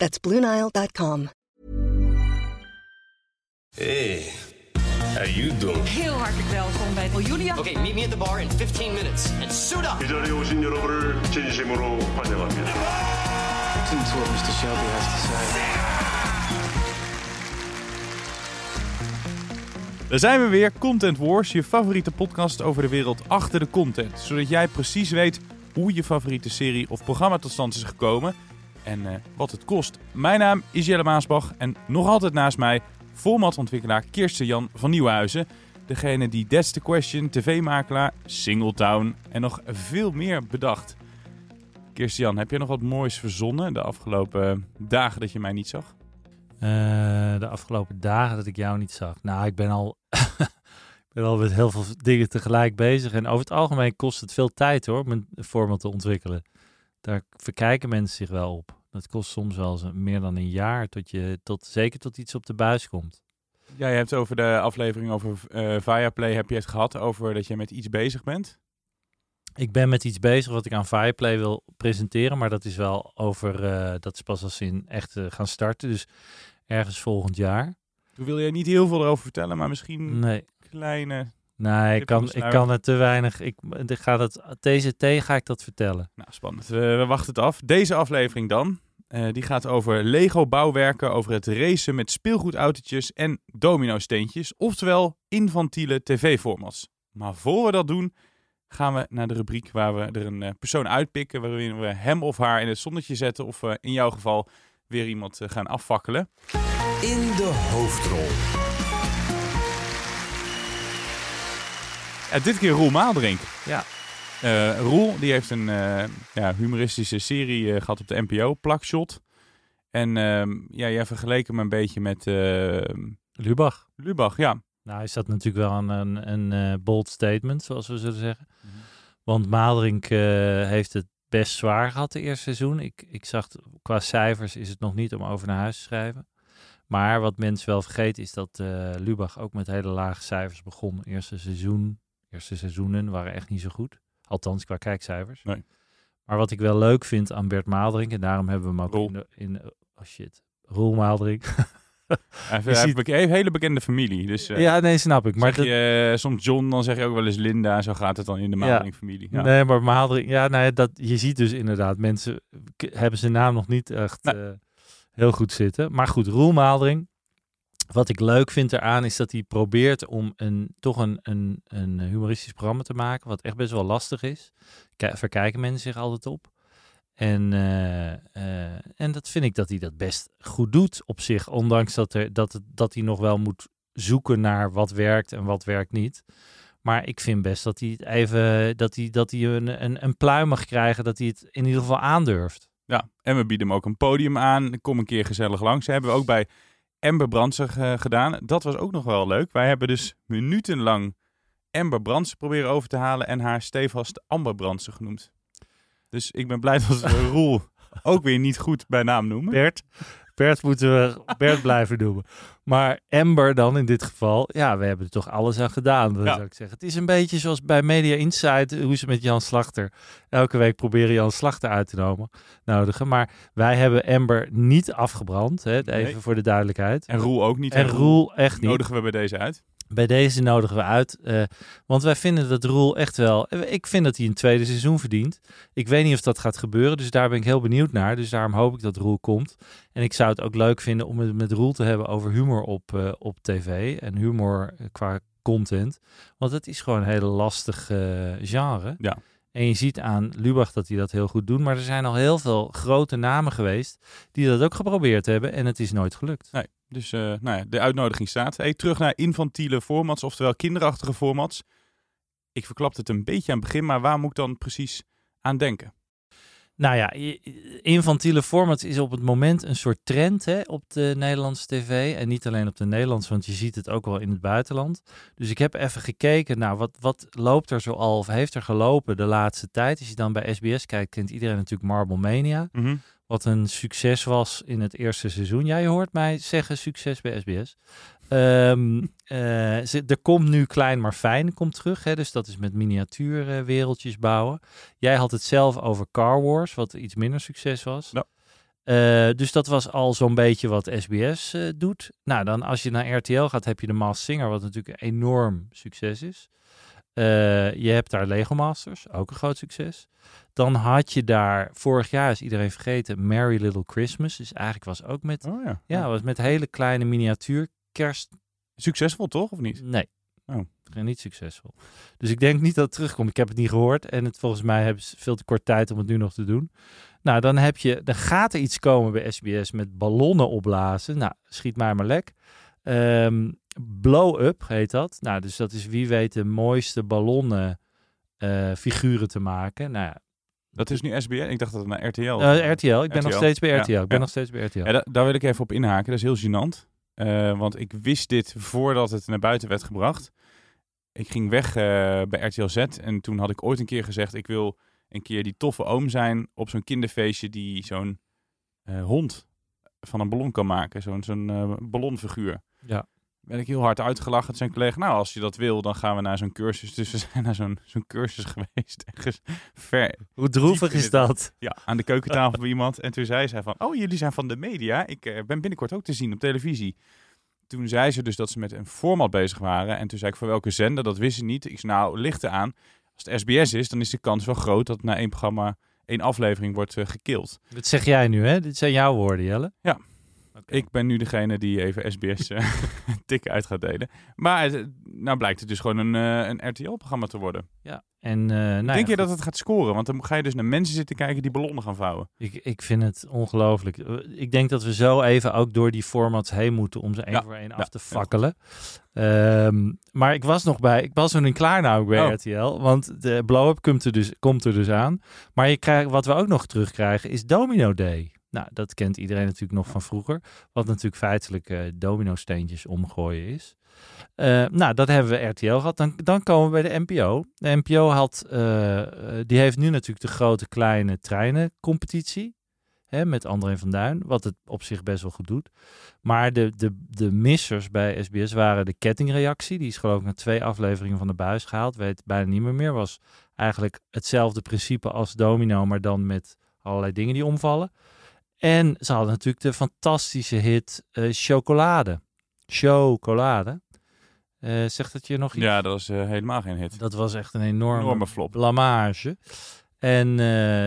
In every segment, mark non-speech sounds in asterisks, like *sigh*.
That's BlueNile.com. Hey, how you doing? Heel hartelijk welkom bij Julia. Okay, meet me at the bar in 15 minutes and suit up. 이 자리에 오신 여러분을 진심으로 환영합니다. Listen to what Mr. Shelby has to say. Daar zijn we weer, Content Wars, je favoriete podcast over de wereld achter de content. Zodat jij precies weet hoe je favoriete serie of programma tot stand is gekomen en eh, wat het kost. Mijn naam is Jelle Maasbach en nog altijd naast mij formatontwikkelaar Kirsten Jan van Nieuwenhuizen. Degene die That's the Question, tv-makelaar, Singletown en nog veel meer bedacht. Kirsten Jan, heb je nog wat moois verzonnen de afgelopen dagen dat je mij niet zag? Eh, de afgelopen dagen dat ik jou niet zag. Nou, ik ben al, *laughs* ik ben al met heel veel dingen tegelijk bezig. En over het algemeen kost het veel tijd hoor, om een format te ontwikkelen. Daar verkijken mensen zich wel op. Dat kost soms wel eens meer dan een jaar, tot je, tot, zeker tot iets op de buis komt. Ja, je hebt over de aflevering over eh Viaplay heb je het gehad over dat je met iets bezig bent. Ik ben met iets bezig wat ik aan Fireplay wil presenteren, maar dat is wel over, eh, dat is pas als ze in echt eh, gaan starten. Dus ergens volgend jaar. Toen wil je niet heel veel erover vertellen, maar misschien Nee, kleine... nee ik, kan, ik kan het te weinig. Ik, ik ga dat, TZT ga ik dat vertellen. Nou, spannend. We, we wachten het af. Deze aflevering dan, eh, die gaat over Lego bouwwerken, over het racen met speelgoedautootjes en domino-steentjes. Oftewel infantiele tv-formats. Maar voor we dat doen, gaan we naar de rubriek waar we er een eh, persoon uitpikken, waarin we hem of haar in het zonnetje zetten of eh, in jouw geval weer iemand gaan afvakkelen. In de hoofdrol. Dit keer Roel Maaldrink. Ja. Eh, Roel die heeft een eh, ja, humoristische serie eh, gehad op de NPO, Plakshot. En ehm, ja, jij vergeleek hem een beetje met Lubach. Lubach, ja. Nou, is dat natuurlijk wel een, een, een bold statement, zoals we zullen zeggen. Want Maalderink eh, heeft het best zwaar gehad de eerste seizoen. Ik, ik zag, qua cijfers is het nog niet om over naar huis te schrijven. Maar wat mensen wel vergeten is dat Lubach ook met hele lage cijfers begon. Eerste seizoen, eerste seizoenen waren echt niet zo goed. Althans, qua kijkcijfers. Nee. Maar wat ik wel leuk vind aan Bert Maalderink, en daarom hebben we hem ook in, de, in... Oh shit, Roel Maalderink. *laughs* Hij heeft, ziet- een hele bekende familie. Dus eh, ja, nee, snap ik. Maar dat, je, eh, soms John, dan zeg je ook wel eens Linda. Zo gaat het dan in de. Maaldering-familie. Ja. Nee, maar Maaldering, ja, ja, dat, je ziet dus inderdaad, mensen hebben zijn naam nog niet echt Nee. eh, heel goed zitten. Maar goed, Roel Maaldering, wat ik leuk vind eraan is dat hij probeert om een, toch een, een, een humoristisch programma te maken, wat echt best wel lastig is. Ki- verkijken mensen zich altijd op. En, eh, eh, en dat vind ik dat hij dat best goed doet op zich, ondanks dat, er, dat, dat hij nog wel moet zoeken naar wat werkt en wat werkt niet. Maar ik vind best dat hij het even dat hij, dat hij een, een, pluim mag krijgen, dat hij het in ieder geval aandurft. Ja, en we bieden hem ook een podium aan. Kom een keer gezellig langs. Dat hebben we ook bij Amber Brandsen eh, gedaan. Dat was ook nog wel leuk. Wij hebben dus minutenlang Amber Brandsen proberen over te halen en haar stevast Amber Brandsen genoemd. Dus ik ben blij dat we *laughs* Roel ook weer niet goed bij naam noemen. Bert, Bert moeten we Bert *laughs* blijven noemen. Maar Amber dan in dit geval, ja, we hebben er toch alles aan gedaan, dat Ja. zou ik zeggen. Het is een beetje zoals bij Media Insight, hoe ze met Jan Slachter elke week proberen Jan Slachter uit te nomen, nodigen. Maar wij hebben Amber niet afgebrand, hè, even Nee. voor de duidelijkheid. En Roel ook niet. En Roel echt niet. nodigen we bij deze uit. Bij deze nodigen we uit. eh, want wij vinden dat Roel echt wel. eh, Ik vind dat hij een tweede seizoen verdient. Ik weet niet of dat gaat gebeuren. Dus daar ben ik heel benieuwd naar. Dus daarom hoop ik dat Roel komt. En ik zou het ook leuk vinden om het met Roel te hebben over humor op, eh, op tv. En humor qua content. Want het is gewoon een hele lastig genre. Ja. En je ziet aan Lubach dat hij dat heel goed doet. Maar er zijn al heel veel grote namen geweest die dat ook geprobeerd hebben. En het is nooit gelukt. Nee. Dus eh, nou ja, de uitnodiging staat. Hey, terug naar infantiele formats, oftewel kinderachtige formats. Ik verklapte het een beetje aan het begin, maar waar moet ik dan precies aan denken? Nou ja, infantiele formats is op het moment een soort trend hè, op de Nederlandse tv. En niet alleen op de Nederlandse, want je ziet het ook wel in het buitenland. Dus ik heb even gekeken, nou, wat, wat loopt er zoal of heeft er gelopen de laatste tijd? Als je dan bij SBS kijkt, kent iedereen natuurlijk Marble Mania. Mhm. Wat een succes was in het eerste seizoen. Ja, je hoort mij zeggen succes bij SBS. Ehm, eh, ze- er komt nu Klein maar Fijn komt terug. Hè, dus dat is met miniatuurwereldjes wereldjes bouwen. Jij had het zelf over Car Wars, wat iets minder succes was. Ja. Eh, dus dat was al zo'n beetje wat SBS eh, doet. Nou, dan als je naar RTL gaat, heb je de Masked Singer, wat natuurlijk een enorm succes is. Eh, je hebt daar Lego Masters, ook een groot succes. Dan had je daar, vorig jaar is iedereen vergeten, Merry Little Christmas. Dus eigenlijk was ook met, Oh ja. ja, was met hele kleine miniatuur kerst. Succesvol toch, of niet? Nee. Oh. Niet succesvol. Dus ik denk niet dat het terugkomt. Ik heb het niet gehoord. En het, volgens mij hebben ze veel te kort tijd om het nu nog te doen. Nou, dan heb je, dan gaat er iets komen bij SBS met ballonnen opblazen. Nou, schiet mij maar lek. Ehm, blow up heet dat. Nou, dus dat is wie weet de mooiste ballonnen eh, figuren te maken. Nou ja, Dat is nu SBS. Ik dacht dat het naar RTL eh, RTL. Ik ben nog steeds bij Ja, RTL. Ik ben ja. nog steeds bij RTL. Ja, da- daar wil ik even op inhaken. Dat is heel gênant. Eh, want ik wist dit voordat het naar buiten werd gebracht. Ik ging weg eh, bij RTL Z en toen had ik ooit een keer gezegd... ik wil een keer die toffe oom zijn op zo'n kinderfeestje... die zo'n eh, hond van een ballon kan maken. Zo'n zo'n ballonfiguur. Ja. Ben ik heel hard uitgelachen. Zijn collega, nou als je dat wil, dan gaan we naar zo'n cursus. Dus we *laughs* zijn naar zo'n zo'n cursus geweest. Ergens ver Hoe droevig is dat? ja, aan de keukentafel bij iemand. En toen zei zij van, oh, jullie zijn van de media. Ik eh, ben binnenkort ook te zien op televisie. Toen zei ze dus dat ze met een format bezig waren. En toen zei ik, voor welke zender? Dat wist ze niet. Ik zei, nou, licht aan. Als het SBS is, dan is de kans wel groot dat na één programma één aflevering wordt eh, gekild. Dat zeg jij nu, hè? Dit zijn jouw woorden, Jelle. Ja. Ik ben nu degene die even SBS eh *laughs* tikken uit gaat delen. Maar het, nou blijkt het dus gewoon een, eh, een RTL-programma te worden. Ja. En, eh, nou ja, Denk je dat het gaat scoren? Want dan ga je dus naar mensen zitten kijken die ballonnen gaan vouwen. Ik, ik vind het ongelooflijk. Ik denk dat we zo even ook door die formats heen moeten om ze één Ja, voor één ja, af te fakkelen. Ehm, maar ik was nog bij, ik was nog in klaar nou bij Oh. RTL, want de blow-up komt er, dus, komt er dus aan. Maar je krijgt, wat we ook nog terugkrijgen is Domino Day. Nou, dat kent iedereen natuurlijk nog van vroeger. Wat natuurlijk feitelijk eh domino-steentjes omgooien is. Eh, nou, dat hebben we RTL gehad. Dan, dan komen we bij de NPO. De NPO had, eh, die heeft nu natuurlijk de grote kleine treinencompetitie. Hè, met André van Duin, wat het op zich best wel goed doet. Maar de, de, de missers bij SBS waren de kettingreactie. Die is geloof ik na twee afleveringen van de buis gehaald. Weet bijna niet meer meer. Was eigenlijk hetzelfde principe als Domino, maar dan met allerlei dingen die omvallen. En ze hadden natuurlijk de fantastische hit eh, Chocolade. Chocolade. Eh, zegt dat je nog iets? Ja, dat was eh, helemaal geen hit. Dat was echt een enorme, Enorme flop. blamage. En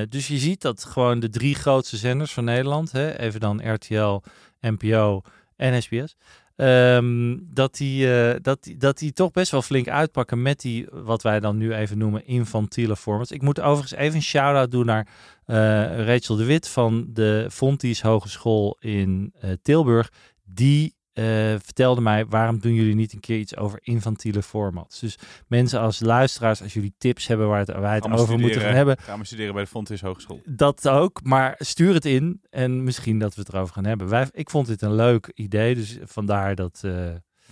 dus je ziet dat gewoon de drie grootste zenders van Nederland, hè, even dan RTL, NPO en SBS, ehm, dat, die, eh, dat, dat die toch best wel flink uitpakken met die, wat wij dan nu even noemen, infantiele formats. Ik moet overigens even een shout-out doen naar eh, Rachel de Wit van de Fontys Hogeschool in eh, Tilburg. Die eh, vertelde mij, waarom doen jullie niet een keer iets over infantiele formats? Dus mensen als luisteraars, als jullie tips hebben waar het, wij het over moeten gaan hebben, Gaan we studeren bij de Fontys Hogeschool. dat ook, maar stuur het in en misschien dat we het erover gaan hebben. Wij, ik vond dit een leuk idee, dus vandaar dat eh,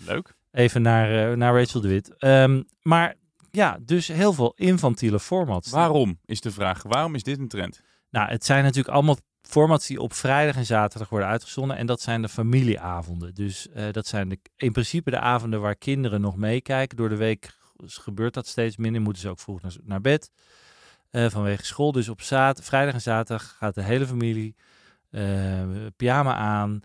Leuk. even naar, eh, naar Rachel de Wit. Ehm, maar ja, dus heel veel infantiele formats. Waarom is de vraag? Waarom is dit een trend? Nou, het zijn natuurlijk allemaal formats die op vrijdag en zaterdag worden uitgezonden. En dat zijn de familieavonden. Dus eh, dat zijn de, in principe de avonden waar kinderen nog meekijken. Door de week gebeurt dat steeds minder. Moeten ze ook vroeg naar, bed eh, vanwege school. Dus op zaterdag, vrijdag en zaterdag gaat de hele familie eh, pyjama aan.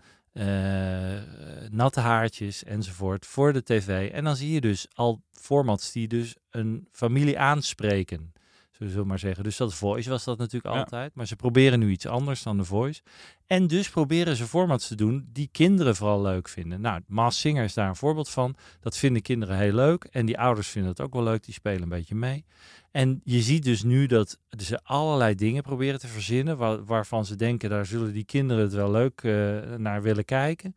natte haartjes enzovoort voor de tv. En dan zie je dus al formats die dus een familie aanspreken. Zullen we maar zeggen. Dus dat Voice was dat natuurlijk Ja. altijd. Maar ze proberen nu iets anders dan de Voice. En dus proberen ze formats te doen die kinderen vooral leuk vinden. Nou, Maas Singer is daar een voorbeeld van. Dat vinden kinderen heel leuk. En die ouders vinden het ook wel leuk. Die spelen een beetje mee. En je ziet dus nu dat ze allerlei dingen proberen te verzinnen. Waar, waarvan ze denken, daar zullen die kinderen het wel leuk eh, naar willen kijken.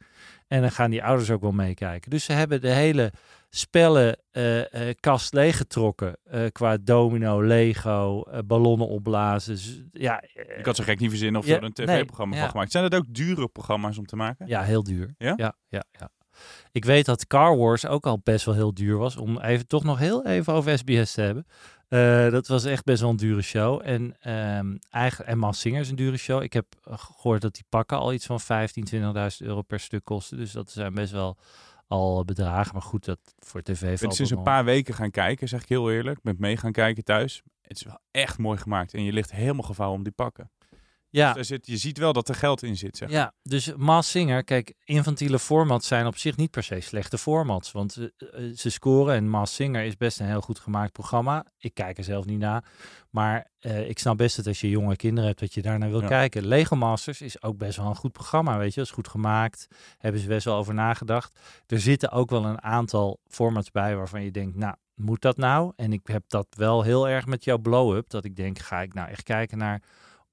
En dan gaan die ouders ook wel meekijken. Dus ze hebben de hele spellenkast leeggetrokken. eh, qua domino, Lego, eh, ballonnen opblazen. Dus, ja, eh, Ik had zo gek niet verzinnen of Ja, er een nee, tv-programma ja. van gemaakt. Zijn dat ook dure programma's om te maken? ja, heel duur. Ja? Ja, ja, ja. Ik weet dat Car Wars ook al best wel heel duur was. Om even toch nog heel even over SBS te hebben. Eh, dat was echt best wel een dure show. En, ehm eigenlijk, en Singer is een dure show. Ik heb eh, gehoord dat die pakken al iets van 15, 20.000 euro per stuk kosten. Dus dat zijn best wel al bedragen. Maar goed, dat voor tv Ik ben sinds een paar weken gaan kijken, zeg ik heel eerlijk. Ik ben mee gaan kijken thuis. Het is wel echt mooi gemaakt. En je ligt helemaal gevouwen om die pakken. Ja, Dus zit, je ziet wel dat er geld in zit, zeg. Ja, dus Maas Singer, kijk, infantiele formats zijn op zich niet per se slechte formats. Want eh, eh, ze scoren en Maas Singer is best een heel goed gemaakt programma. Ik kijk er zelf niet naar. Maar eh, ik snap best dat als je jonge kinderen hebt, dat je daarnaar wil Ja. kijken. Lego Masters is ook best wel een goed programma, weet je. Dat is goed gemaakt. Hebben ze best wel over nagedacht. Er zitten ook wel een aantal formats bij waarvan je denkt, nou, moet dat nou? En ik heb dat wel heel erg met jouw blow-up. Dat ik denk, ga ik nou echt kijken naar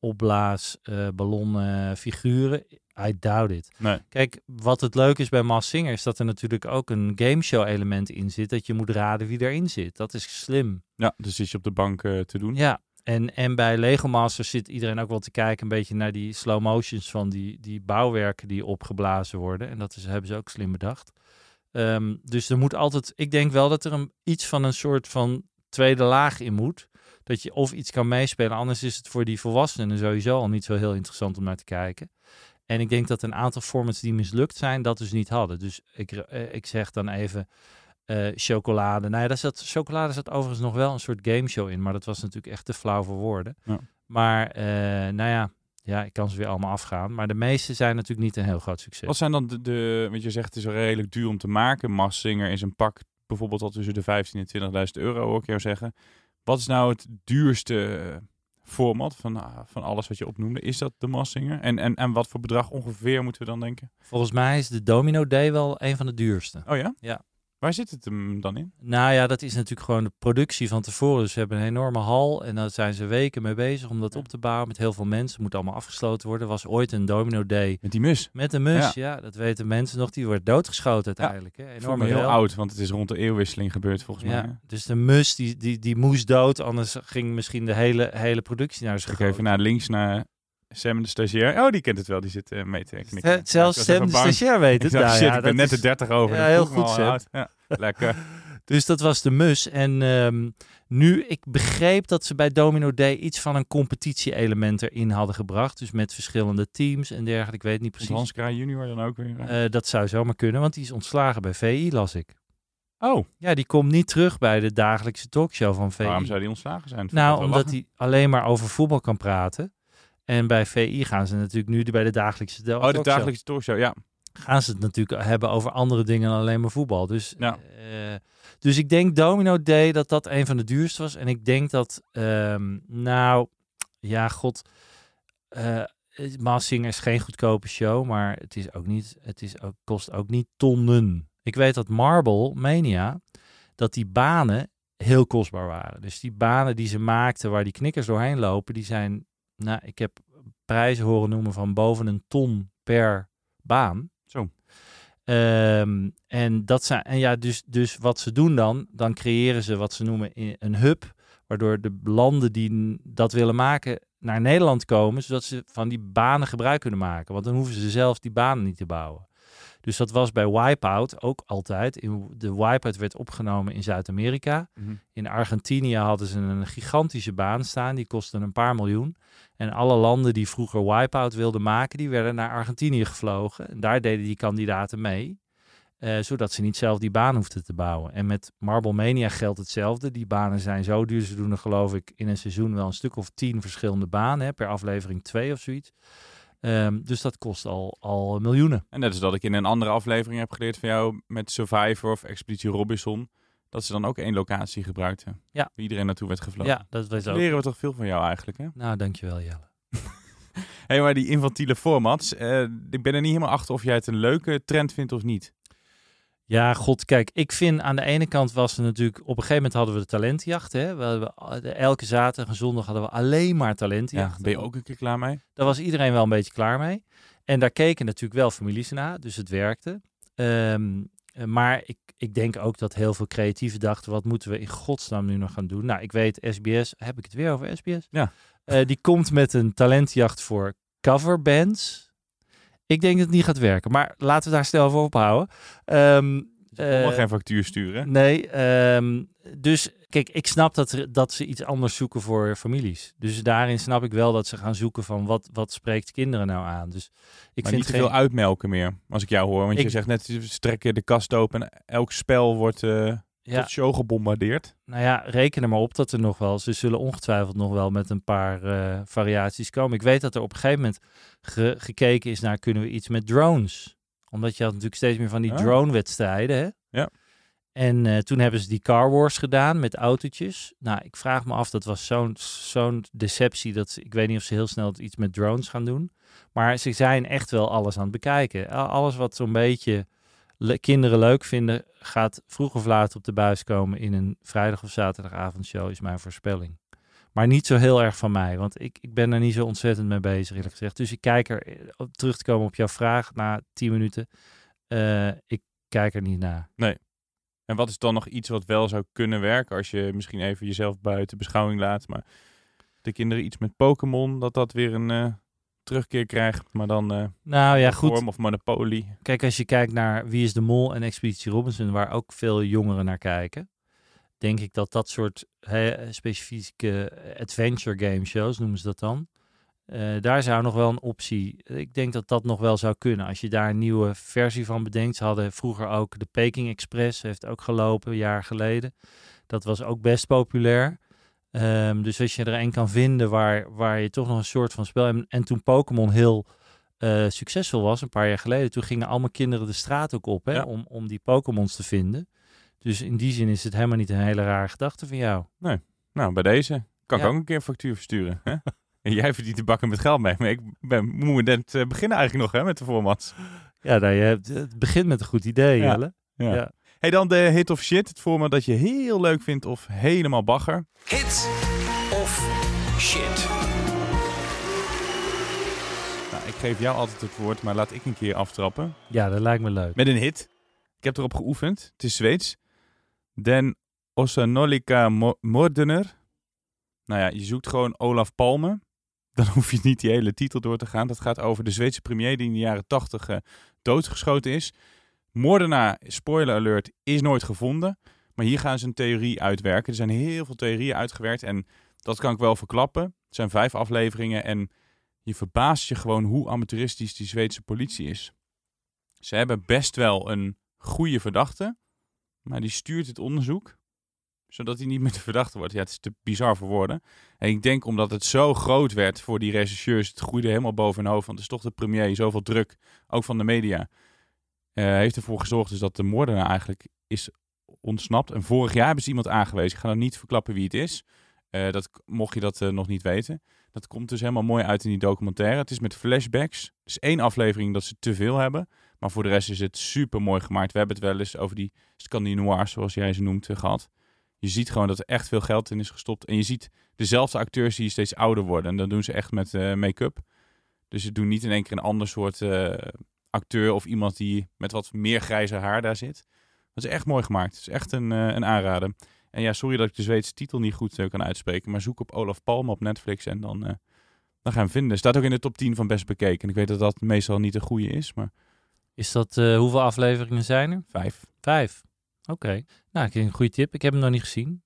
opblaas, eh ballonnen, figuren? I doubt it. Nee. Kijk, wat het leuk is bij Mass Singer is dat er natuurlijk ook een gameshow element in zit. Dat je moet raden wie erin zit. Dat is slim. Ja, dus zit je op de bank eh, te doen. Ja, en, en bij Lego Masters zit iedereen ook wel te kijken een beetje naar die slow motions van die, die bouwwerken die opgeblazen worden. En dat is, hebben ze ook slim bedacht. Ehm, dus er moet altijd, ik denk wel dat er een, iets van een soort van tweede laag in moet. Dat je of iets kan meespelen, anders is het voor die volwassenen sowieso al niet zo heel interessant om naar te kijken. En ik denk dat een aantal formats die mislukt zijn, dat dus niet hadden. Dus ik, eh, ik zeg dan even eh, chocolade. Nou ja, daar zat, chocolade zat overigens nog wel een soort gameshow in, maar dat was natuurlijk echt te flauw voor woorden. Ja. Maar eh, nou ja, ja, ik kan ze weer allemaal afgaan. Maar de meeste zijn natuurlijk niet een heel groot succes. Wat zijn dan de, de want je zegt het is redelijk duur om te maken. Massinger is een pak bijvoorbeeld al tussen de 15 en 20.000 euro, hoor ik jou zeggen. Wat is nou het duurste eh, format van, ah, van alles wat je opnoemde? Is dat de Massinger? En, en, en wat voor bedrag ongeveer moeten we dan denken? Volgens mij is de Domino Day wel een van de duurste. Oh ja? Ja. Waar zit het hem dan in? Nou ja, dat is natuurlijk gewoon de productie van tevoren. Dus ze hebben een enorme hal en daar zijn ze weken mee bezig om dat op te bouwen met heel veel mensen. Moet allemaal afgesloten worden. Er was ooit een Domino Day Met die mus. met een mus. Ja, dat weten mensen nog. Die wordt doodgeschoten uiteindelijk. hè. Me Enorme heel oud, want het is rond de eeuwwisseling gebeurd volgens mij. Ja, hè? dus de mus die, die, die moest dood, anders ging misschien de hele, hele productie naar zijn Ik even naar links naar Sam de stagiair. Oh, die kent het wel. Die zit eh, mee te knikken. Zelfs ik Sam de stagiair weet *laughs* Ik het. dacht, Nou shit, ja, ik ben net de 30 over. Ja, heel ik goed, Sam. Ja, lekker. *laughs* Dus dat was de mus. En ehm, nu, ik begreep dat ze bij Domino Day iets van een competitie-element erin hadden gebracht. Dus met verschillende teams en dergelijke. Ik weet niet precies. Hans Kraai junior dan ook weer? eh? Eh, dat zou zomaar kunnen, want die is ontslagen bij VI, las ik. oh, Ja, die komt niet terug bij de dagelijkse talkshow van VI. waarom zou die ontslagen zijn? Nou, omdat hij alleen maar over voetbal kan praten. En bij VI gaan ze natuurlijk nu bij de dagelijkse Oh, de talkshow- dagelijkse talkshow, ja. gaan ze het natuurlijk hebben over andere dingen dan alleen maar voetbal. Dus, Ja. eh, dus ik denk Domino Day dat dat een van de duurste was. En ik denk dat, ehm, nou, ja, god, eh Massing is geen goedkope show, maar het is ook niet, het is ook, kost ook niet tonnen. Ik weet dat Marble Mania, dat die banen heel kostbaar waren. Dus die banen die ze maakten waar die knikkers doorheen lopen, die zijn, nou, ik heb prijzen horen noemen van boven een ton per baan. Zo. Ehm, en dat zijn, en ja, dus, dus wat ze doen dan, dan creëren ze wat ze noemen een hub, waardoor de landen die dat willen maken naar Nederland komen, zodat ze van die banen gebruik kunnen maken. Want dan hoeven ze zelf die banen niet te bouwen. Dus dat was bij Wipeout ook altijd. In, de Wipeout werd opgenomen in Zuid-Amerika. Mhm. In Argentinië hadden ze een gigantische baan staan. Die kostte een paar miljoen. En alle landen die vroeger Wipeout wilden maken, die werden naar Argentinië gevlogen. En daar deden die kandidaten mee. eh, zodat ze niet zelf die baan hoefden te bouwen. En met Marble Mania geldt hetzelfde. Die banen zijn zo duur. Ze doen er geloof ik in een seizoen wel een stuk of tien verschillende banen. Hè, per aflevering twee of zoiets. Ehm, dus dat kost al, al miljoenen. En net als dat ik in een andere aflevering heb geleerd van jou met Survivor of Expeditie Robinson. Dat ze dan ook één locatie gebruikten. Ja. Waar iedereen naartoe werd gevlogen. Ja, dat was ook. Leren we toch veel van jou eigenlijk, hè? Nou, dankjewel Jelle. *laughs* hey, maar die infantiele formats, eh, ik ben er niet helemaal achter of jij het een leuke trend vindt of niet. Ja, god, kijk, ik vind aan de ene kant was er natuurlijk... Op een gegeven moment hadden we de talentjacht, hè. We hadden, elke zaterdag en zondag hadden we alleen maar Ja, talentjacht. ben je ook een keer klaar mee? Daar was iedereen wel een beetje klaar mee. En daar keken natuurlijk wel families naar, dus het werkte. Ehm, eh, maar ik, ik denk ook dat heel veel creatieven dachten, wat moeten we in godsnaam nu nog gaan doen? Nou, ik weet, SBS, heb ik het weer over SBS? Ja. Eh, die komt met een talentjacht voor coverbands. Ik denk dat het niet gaat werken, maar laten we daar snel voor ophouden. Ehm Ik wil nog eh, geen factuur sturen. Nee, ehm, dus kijk, ik snap dat, er, dat ze iets anders zoeken voor families. Dus daarin snap ik wel dat ze gaan zoeken van wat, wat spreekt kinderen nou aan. Dus ik maar vind niet te geen- veel uitmelken meer, als ik jou hoor. Want je zegt net, ze trekken de kast open en elk spel wordt eh ja, tot show gebombardeerd. nou ja, reken er maar op dat er nog wel, ze zullen ongetwijfeld nog wel met een paar eh, variaties komen. Ik weet dat er op een gegeven moment ge- gekeken is naar kunnen we iets met drones. Omdat je had natuurlijk steeds meer van die Ah. drone-wedstrijden? Ja. En eh, toen hebben ze die Car Wars gedaan met autootjes. Nou, ik vraag me af, dat was zo'n zo'n deceptie dat ik weet niet of ze heel snel iets met drones gaan doen. Maar ze zijn echt wel alles aan het bekijken. Al- Alles wat zo'n beetje le- kinderen leuk vinden, gaat vroeg of laat op de buis komen in een vrijdag of zaterdagavondshow, is mijn voorspelling. Maar niet zo heel erg van mij, want ik, ik ben er niet zo ontzettend mee bezig, eerlijk gezegd. Dus ik kijk er, eh, terug te komen op jouw vraag na 10 minuten, eh, ik kijk er niet naar. En wat is dan nog iets wat wel zou kunnen werken als je misschien even jezelf buiten beschouwing laat, maar de kinderen iets met Pokémon, dat dat weer een eh, terugkeer krijgt, maar dan eh Nou ja, goed. vorm of Monopoly. Kijk, als je kijkt naar Wie is de Mol en Expeditie Robinson, waar ook veel jongeren naar kijken, denk ik dat dat soort hè, specifieke adventure game shows, noemen ze dat dan, eh, daar zou nog wel een optie. Ik denk dat dat nog wel zou kunnen. Als je daar een nieuwe versie van bedenkt. Ze hadden vroeger ook de Peking Express, heeft ook gelopen, een jaar geleden. Dat was ook best populair. Ehm, dus als je er een kan vinden waar, waar je toch nog een soort van spel... En, en toen Pokémon heel eh, succesvol was, een paar jaar geleden... toen gingen allemaal kinderen de straat ook op hè, Ja. om, om die Pokémons te vinden. Dus in die zin is het helemaal niet een hele rare gedachte van jou. Nou, bij deze kan Ja. ik ook een keer een factuur versturen. Hè? En *laughs* jij verdient de bakken met geld mee. Maar ik ben, moet net eh, beginnen eigenlijk nog hè, met de formats. Ja, nou, je hebt, het begint met een goed idee, Ja. Jelle. Ja. Ja. Hey, dan de hit of shit. Het format dat je heel leuk vindt of helemaal bagger. Hit of shit. Nou, ik geef jou altijd het woord, maar laat ik een keer aftrappen. Ja, dat lijkt me leuk. Met een hit. Ik heb erop geoefend. Het is Zweeds. Den Osanolika Mo- Moordener. Nou ja, je zoekt gewoon Olaf Palme. *laughs* Dan hoef je niet die hele titel door te gaan. Dat gaat over de Zweedse premier die in de jaren tachtig doodgeschoten is. Moordenaar, spoiler alert, is nooit gevonden. Maar hier gaan ze een theorie uitwerken. Er zijn heel veel theorieën uitgewerkt en dat kan ik wel verklappen. Het zijn vijf afleveringen en je verbaast je gewoon hoe amateuristisch die Zweedse politie is. Ze hebben best wel een goede verdachte, maar die stuurt het onderzoek zodat hij niet meer de verdachte wordt. Ja, het is te bizar voor woorden. En ik denk omdat het zo groot werd voor die rechercheurs, het groeide helemaal boven hun hoofd, want het is toch de premier, zoveel druk, ook van de media, heeft ervoor gezorgd dus dat de moordenaar eigenlijk is ontsnapt. En vorig jaar hebben ze iemand aangewezen. Ik ga dan niet verklappen wie het is. Eh, dat, mocht je dat eh, nog niet weten. Dat komt dus helemaal mooi uit in die documentaire. Het is met flashbacks. Er is één aflevering dat ze te veel hebben. Maar voor de rest is het super mooi gemaakt. We hebben het wel eens over die Scandinoirs, zoals jij ze noemt, eh, gehad. Je ziet gewoon dat er echt veel geld in is gestopt. En je ziet dezelfde acteurs die steeds ouder worden. En dat doen ze echt met eh, make-up. Dus ze doen niet in één keer een ander soort eh, acteur of iemand die met wat meer grijze haar daar zit. Dat is echt mooi gemaakt. Het is echt een, eh, een aanrader. En ja, sorry dat ik de Zweedse titel niet goed eh, kan uitspreken. Maar zoek op Olaf Palme op Netflix en dan, eh, dan gaan we hem vinden. Staat ook in de top 10 van best bekeken. En ik weet dat dat meestal niet de goede is, maar Is dat, hoeveel afleveringen zijn er? vijf Vijf. Oké. Nou, ik een goede tip. Ik heb hem nog niet gezien.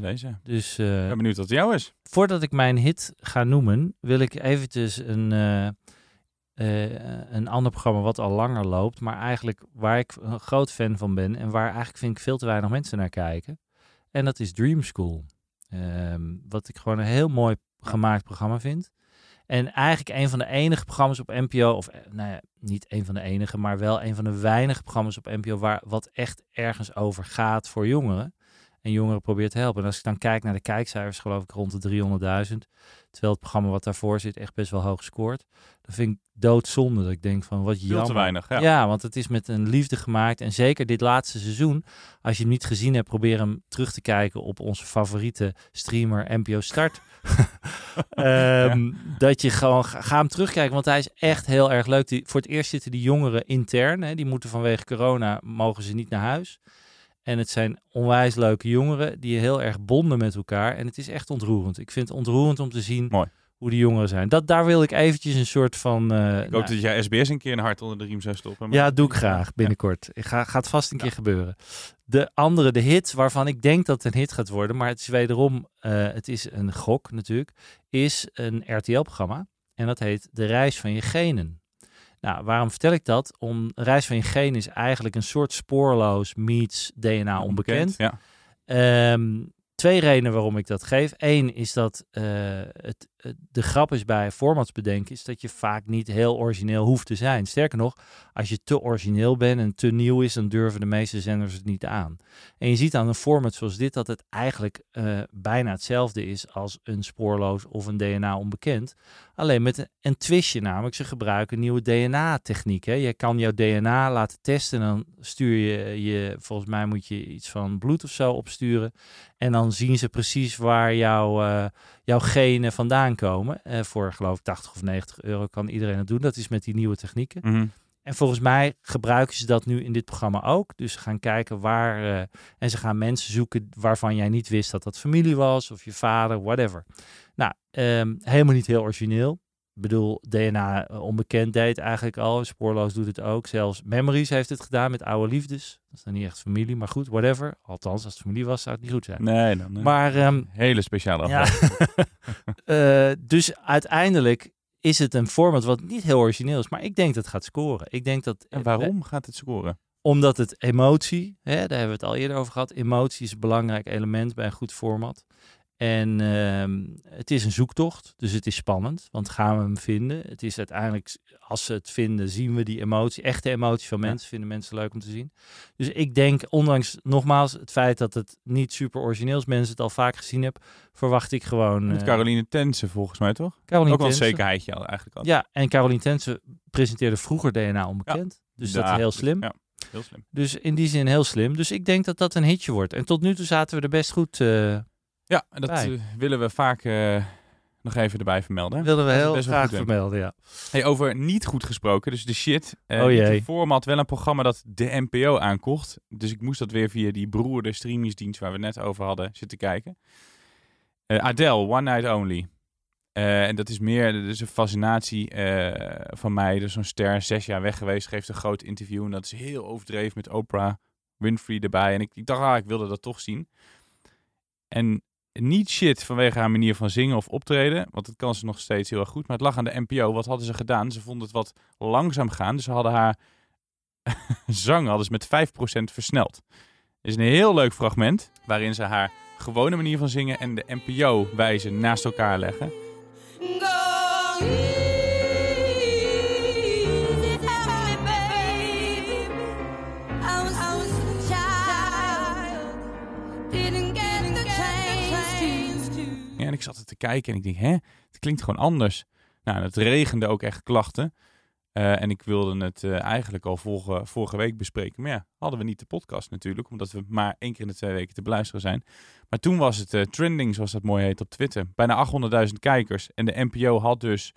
deze. Dus eh, Ik ben benieuwd wat het jou is. voordat ik mijn hit ga noemen, wil ik eventjes een, eh, een ander programma wat al langer loopt, maar eigenlijk waar ik een groot fan van ben en waar eigenlijk vind ik veel te weinig mensen naar kijken. En dat is Dream School. Ehm, wat ik gewoon een heel mooi gemaakt programma vind. En eigenlijk een van de enige programma's op NPO, of eh, nou ja, niet een van de enige, maar wel een van de weinige programma's op NPO waar wat echt ergens over gaat voor jongeren. en jongeren probeert te helpen. En als ik dan kijk naar de kijkcijfers, geloof ik rond de 300.000. Terwijl het programma wat daarvoor zit echt best wel hoog scoort. Vind ik doodzonde dat ik denk van wat jammer. te weinig. Ja. Ja. want het is met een liefde gemaakt. En zeker dit laatste seizoen, als je hem niet gezien hebt, probeer hem terug te kijken op onze favoriete streamer NPO Start. *laughs* Ehm, Dat je gewoon, ga, ga hem terugkijken, want hij is echt heel erg leuk. Die, voor het eerst zitten die jongeren intern. Hè, die moeten vanwege corona, mogen ze niet naar huis. En het zijn onwijs leuke jongeren die heel erg bonden met elkaar. En het is echt ontroerend. Ik vind het ontroerend om te zien Mooi. Hoe die jongeren zijn. Dat, daar wil ik eventjes een soort van... eh, Ik hoop nou, dat jij SBS een keer een hart onder de riem zou stoppen. maar- ja, doe ik graag binnenkort. Ik ga, gaat vast een keer gebeuren. De andere, de hit, waarvan ik denk dat het een hit gaat worden, maar het is wederom, eh, het is een gok natuurlijk, is een RTL-programma. En dat heet De Reis van je Genen. Nou, waarom vertel ik dat? Om Reis van je Genen is eigenlijk een soort spoorloos meets DNA onbekend. Ja. Ehm, twee redenen waarom ik dat geef. Eén is dat eh, het- de grap is bij formats bedenken, is dat je vaak niet heel origineel hoeft te zijn. Sterker nog, als je te origineel bent en te nieuw is, dan durven de meeste zenders het niet aan. En je ziet aan een format zoals dit dat het eigenlijk eh, bijna hetzelfde is als een spoorloos of een DNA onbekend. Alleen met een, een twistje namelijk, ze gebruiken nieuwe DNA-techniek. Je kan jouw DNA laten testen en dan stuur je, je, volgens mij moet je iets van bloed of zo opsturen. En dan zien ze precies waar jouw, eh, jouw genen vandaan komen. Eh, voor geloof ik 80 of 90 euro kan iedereen het doen. Dat is met die nieuwe technieken. Mhm. En volgens mij gebruiken ze dat nu in dit programma ook. Dus ze gaan kijken waar. eh, en ze gaan mensen zoeken waarvan jij niet wist dat dat familie was. Of je vader, whatever. Nou, ehm, helemaal niet heel origineel. Ik bedoel, DNA eh, onbekend deed eigenlijk al. Spoorloos doet het ook. Zelfs Memories heeft het gedaan met oude liefdes. Dat is dan niet echt familie, maar goed, whatever. Althans, als het familie was, zou het niet goed zijn. Nee, dan, eh, Maar ehm, hele speciale ja. *laughs* Eh, dus uiteindelijk is het een format wat niet heel origineel is. Maar ik denk dat het gaat scoren. Ik denk dat, En waarom gaat het scoren? omdat het emotie, hè, daar hebben we het al eerder over gehad. Emotie is een belangrijk element bij een goed format. En ehm, het is een zoektocht, dus het is spannend. Want gaan we hem vinden? Het is uiteindelijk, als ze het vinden, zien we die emotie. Echte emotie van Ja. mensen vinden mensen leuk om te zien. Dus ik denk, ondanks nogmaals het feit dat het niet super origineel is, mensen het al vaak gezien hebben, verwacht ik gewoon... Met eh, Caroline Tense volgens mij toch? Caroline Ook wel een zekerheidje al eigenlijk al. Ja, en Caroline Tense presenteerde vroeger DNA onbekend. Dus dat is heel dus- slim. Ja, heel slim. Dus in die zin heel slim. Dus ik denk dat dat een hitje wordt. En tot nu toe zaten we er best goed. eh Ja, en dat Bij. eh, willen we vaak eh, nog even erbij vermelden. wilden we heel graag vermelden, ja. Hey, over niet goed gesproken, dus de shit. eh Oh jee. format, wel een programma dat de NPO aankocht. Dus ik moest dat weer via die beroerde streamingsdienst waar we net over hadden zitten kijken. Eh Adele, One Night Only. En dat is meer, dat is een fascinatie van mij. Dus zo'n ster, zes jaar weg geweest, geeft een groot interview. En dat is heel overdreven met Oprah Winfrey erbij. En ik, ik dacht, ah, ik wilde dat toch zien. En niet shit vanwege haar manier van zingen of optreden. Want dat kan ze nog steeds heel erg goed. Maar het lag aan de NPO. Wat hadden ze gedaan? Ze vonden het wat langzaam gaan. Dus ze hadden haar *laughs* zang hadden ze met 5% versneld. Het is een heel leuk fragment. Waarin ze haar gewone manier van zingen en de NPO-wijze naast elkaar leggen. Ik zat er te kijken en ik denk, hè, het klinkt gewoon anders. Nou, het regende ook echt klachten. Eh, en ik wilde het eh, eigenlijk al vorige, vorige week bespreken. Maar ja, hadden we niet de podcast natuurlijk, omdat we maar één keer in de twee weken te beluisteren zijn. Maar toen was het eh, trending, zoals dat mooi heet, op Twitter. Bijna 800.000 kijkers. En de NPO had dus,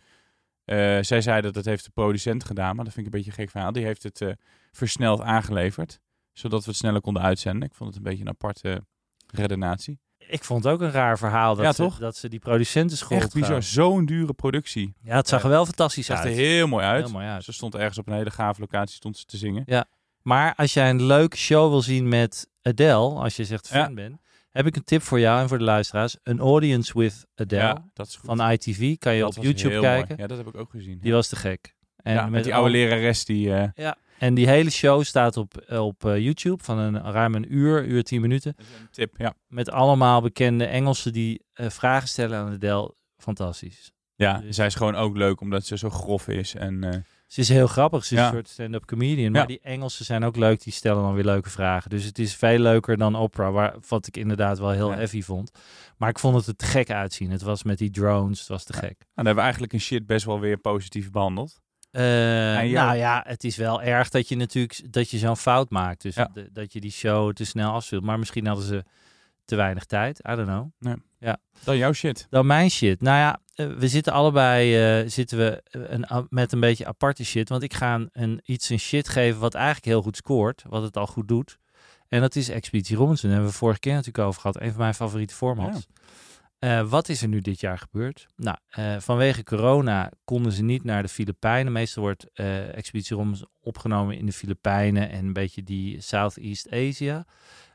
zij zei dat het heeft de producent gedaan, maar dat vind ik een beetje een gek verhaal. Die heeft het versneld aangeleverd, zodat we het sneller konden uitzenden. Ik vond het een beetje een aparte redenatie. Ik vond het ook een raar verhaal dat, Ja, ze, dat ze die producenten schuld Echt bizar, zo'n dure productie. Ja, het zag Ja. er wel fantastisch Het zag uit. er heel mooi uit. Heel mooi uit. Ze stond ergens op een hele gave locatie stond ze te zingen. Maar als jij een leuke show wil zien met Adele, als je zegt fan Ja. bent, heb ik een tip voor jou en voor de luisteraars. Een Audience with Adele Ja, dat is goed. van ITV. Kan je Dat op YouTube mooi. kijken. Ja, dat heb ik ook gezien. Die was te gek. En ja, met die oude lerares die... eh, En die hele show staat op, op eh, YouTube van een ruim een uur, uur tien minuten. een tip, ja. Met allemaal bekende Engelsen die eh, vragen stellen aan Adele. Fantastisch. Ja, Dus- zij is gewoon ook leuk omdat ze zo grof is. En eh, Ze is heel grappig. Ze is Ja. een soort stand-up comedian. Maar Ja. die Engelsen zijn ook leuk. Die stellen dan weer leuke vragen. Dus het is veel leuker dan Oprah. Waar, wat ik inderdaad wel heel Ja. heavy vond. Maar ik vond het er te gek uitzien. Het was met die drones. Het was te gek. Nou, dan hebben we eigenlijk een shit best wel weer positief behandeld. Eh, nou ja, het is wel erg dat je natuurlijk dat je zo'n fout maakt. Dus Ja. de- dat je die show te snel afspeelt. Maar misschien hadden ze te weinig tijd. I don't know. Dan jouw shit. Dan mijn shit. Nou ja, eh, we zitten allebei eh, zitten we een, met een beetje aparte shit. Want ik ga een, een, iets een shit geven wat eigenlijk heel goed scoort. Wat het al goed doet. En dat is Expeditie Robinson. Daar hebben we vorige keer natuurlijk over gehad. Een van mijn favoriete formats. Eh, wat is er nu dit jaar gebeurd? Nou, eh, vanwege corona konden ze niet naar de Filipijnen. Meestal wordt eh, Expeditie Robinson opgenomen in de Filipijnen en een beetje die Southeast Asia.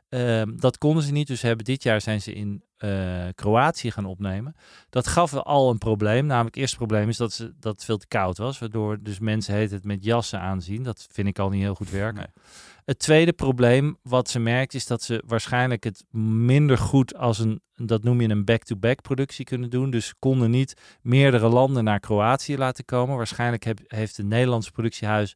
Ehm, dat konden ze niet, dus hebben dit jaar zijn ze in eh, Kroatië gaan opnemen. Dat gaf al een probleem. Namelijk, het eerste probleem is dat, ze, dat het veel te koud was. Waardoor dus mensen heet het met jassen aanzien. Dat vind ik al niet heel goed werken. Nee. Het tweede probleem wat ze merkt is dat ze waarschijnlijk het minder goed als een, dat noem je een back-to-back productie kunnen doen. Dus ze konden niet meerdere landen naar Kroatië laten komen. Waarschijnlijk heb, heeft het Nederlandse productiehuis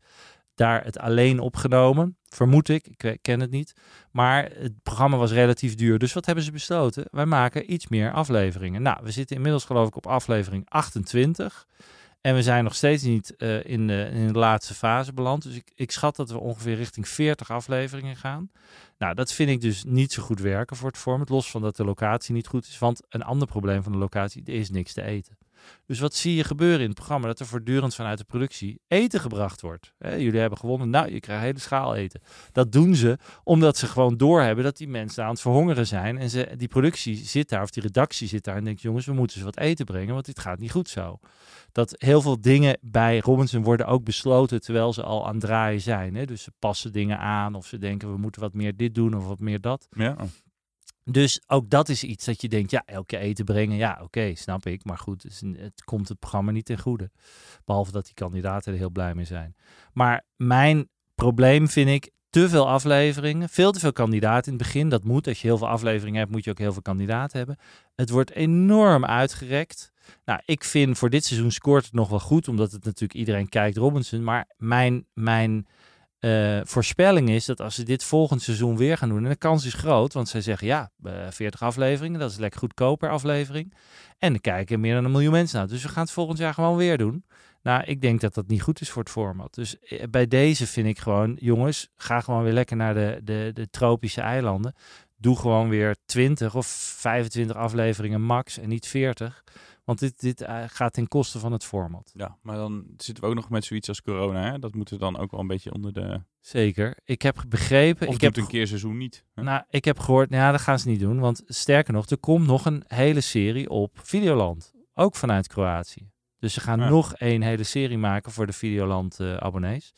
daar het alleen opgenomen. Vermoed ik, ik ken het niet. Maar het programma was relatief duur. Dus wat hebben ze besloten? Wij maken iets meer afleveringen. Nou, we zitten inmiddels geloof ik op aflevering 28. En we zijn nog steeds niet eh, in, de, in de laatste fase beland. Dus ik, ik schat dat we ongeveer richting 40 afleveringen gaan. Nou, dat vind ik dus niet zo goed werken voor het format. Los van dat de locatie niet goed is. Want een ander probleem van de locatie, er is niks te eten. Dus wat zie je gebeuren in het programma? Dat er voortdurend vanuit de productie eten gebracht wordt. Jullie hebben gewonnen, nou, je krijgt hele schaal eten. Dat doen ze omdat ze gewoon doorhebben dat die mensen aan het verhongeren zijn. En ze, die productie zit daar, of die redactie zit daar en denkt, jongens, we moeten ze wat eten brengen, want dit gaat niet goed zo. Dat heel veel dingen bij Robinson worden ook besloten terwijl ze al aan het draaien zijn. Dus ze passen dingen aan of ze denken, we moeten wat meer dit doen of wat meer dat. Ja. Dus ook dat is iets dat je denkt, ja, elke eten brengen, ja, oké, snap ik. Maar goed, het, het komt het programma niet ten goede. Behalve dat die kandidaten er heel blij mee zijn. Maar mijn probleem vind ik te veel afleveringen, veel te veel kandidaten in het begin. Dat moet, als je heel veel afleveringen hebt, moet je ook heel veel kandidaten hebben. Het wordt enorm uitgerekt. Nou, ik vind voor dit seizoen scoort het nog wel goed, omdat het natuurlijk iedereen kijkt Robinson. Maar mijn, mijn eh, voorspelling is dat als ze dit volgend seizoen weer gaan doen, en de kans is groot, want zij zeggen ja, eh, 40 afleveringen, dat is lekker goedkoop per aflevering. En er kijken meer dan een miljoen mensen naar. Dus we gaan het volgend jaar gewoon weer doen. Nou, ik denk dat dat niet goed is voor het format. Dus eh, bij deze vind ik gewoon, jongens, ga gewoon weer lekker naar de, de, de tropische eilanden. Doe gewoon weer 20 of 25 afleveringen max en niet 40. Want dit, dit eh, gaat ten koste van het format. ja, maar dan zitten we ook nog met zoiets als corona. Hè? Dat moeten we dan ook wel een beetje onder de... Zeker. Ik heb begrepen. Of ik heb een keer seizoen niet. hè? Nou, ik heb gehoord, nou ja, dat gaan ze niet doen. Want sterker nog, er komt nog een hele serie op Videoland. Ook vanuit Kroatië. Dus ze gaan Ja. nog een hele serie maken voor de Videoland-abonnees.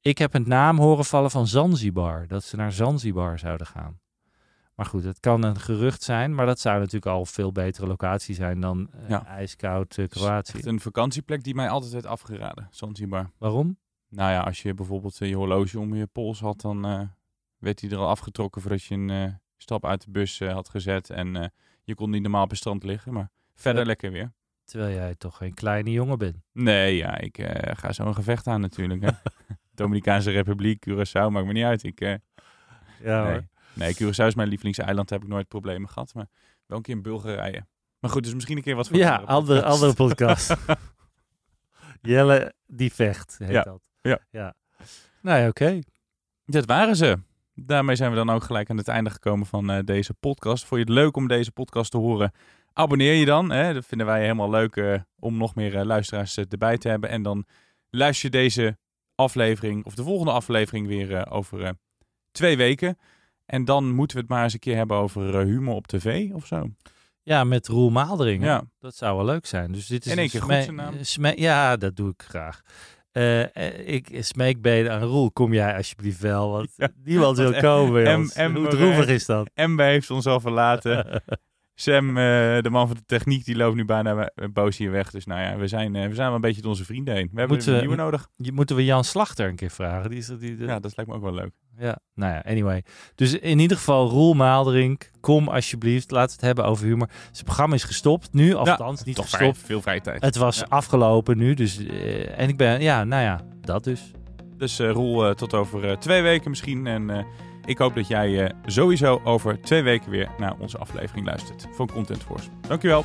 ik heb een naam horen vallen van Zanzibar. Dat ze naar Zanzibar zouden gaan. Maar goed, het kan een gerucht zijn. Maar dat zou natuurlijk al veel betere locatie zijn dan Ja. ijskoud Het is Kroatië. echt een vakantieplek die mij altijd werd afgeraden. Zanzibar. Waarom? Nou ja, als je bijvoorbeeld eh, je horloge om je pols had, dan werd die er al afgetrokken voordat je een stap uit de bus had gezet. En je kon niet normaal op het strand liggen, maar verder Ja. lekker weer. Terwijl jij toch geen kleine jongen bent. Nee, ja, ik ga zo een gevecht aan natuurlijk. Hè. *laughs* Dominicaanse Republiek, Curaçao, maakt me niet uit. Ik, Ja, nee. Nee, Curaçao is mijn lievelingseiland, daar heb ik nooit problemen gehad. Maar wel een keer in Bulgarije. Maar goed, dus misschien een keer wat voor Ja, andere andere, podcast. andere podcast. *laughs* Jelle die vecht, heet Ja, dat. ja. ja. Nou ja, oké. Dat waren ze. Daarmee zijn we dan ook gelijk aan het einde gekomen van eh, deze podcast. Vond je het leuk om deze podcast te horen? Abonneer je dan. Hè? Dat vinden wij helemaal leuk eh, om nog meer eh, luisteraars erbij te hebben. En dan luister je deze aflevering of de volgende aflevering weer over twee weken. En dan moeten we het maar eens een keer hebben over eh, humor op tv of zo. Ja, met Roel Maaldering. Ja. Dat zou wel leuk zijn. Dus dit is In één een keer goed zijn naam. eh, ja, dat doe ik graag. Eh, eh, ik smeekbeden aan Roel. Kom jij alsjeblieft wel, want Ja, niemand wil komen em- Hoe droevig is dat? Ember heeft ons al verlaten. Sam, eh, de man van de techniek, die loopt nu bijna boos hier weg. Dus nou ja, we zijn, eh, we zijn wel een beetje onze vrienden heen. We hebben Moeten een we- nieuwe nodig. Moeten we Jan Slachter een keer vragen? Die is die, de- Ja, dat lijkt me ook wel leuk. Ja, nou ja, anyway. Dus in ieder geval, Roel Maalderink, kom alsjeblieft. Laten we het hebben over humor. Zijn programma is gestopt nu, althans niet Toch gestopt. vrij, veel vrije tijd. Het was Ja. afgelopen nu, dus... eh, en ik ben, ja, nou ja. dat dus. Dus eh, Roel, tot over twee weken misschien. En ik hoop dat jij eh, sowieso over twee weken weer naar onze aflevering luistert van Content Force. Dankjewel.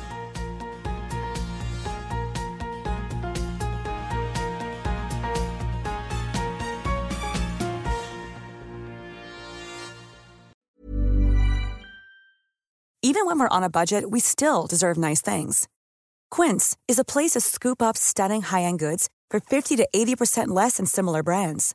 Even when we're on a budget, we still deserve nice things. Quince is a place to scoop up stunning high-end goods for 50 to 80% less than similar brands.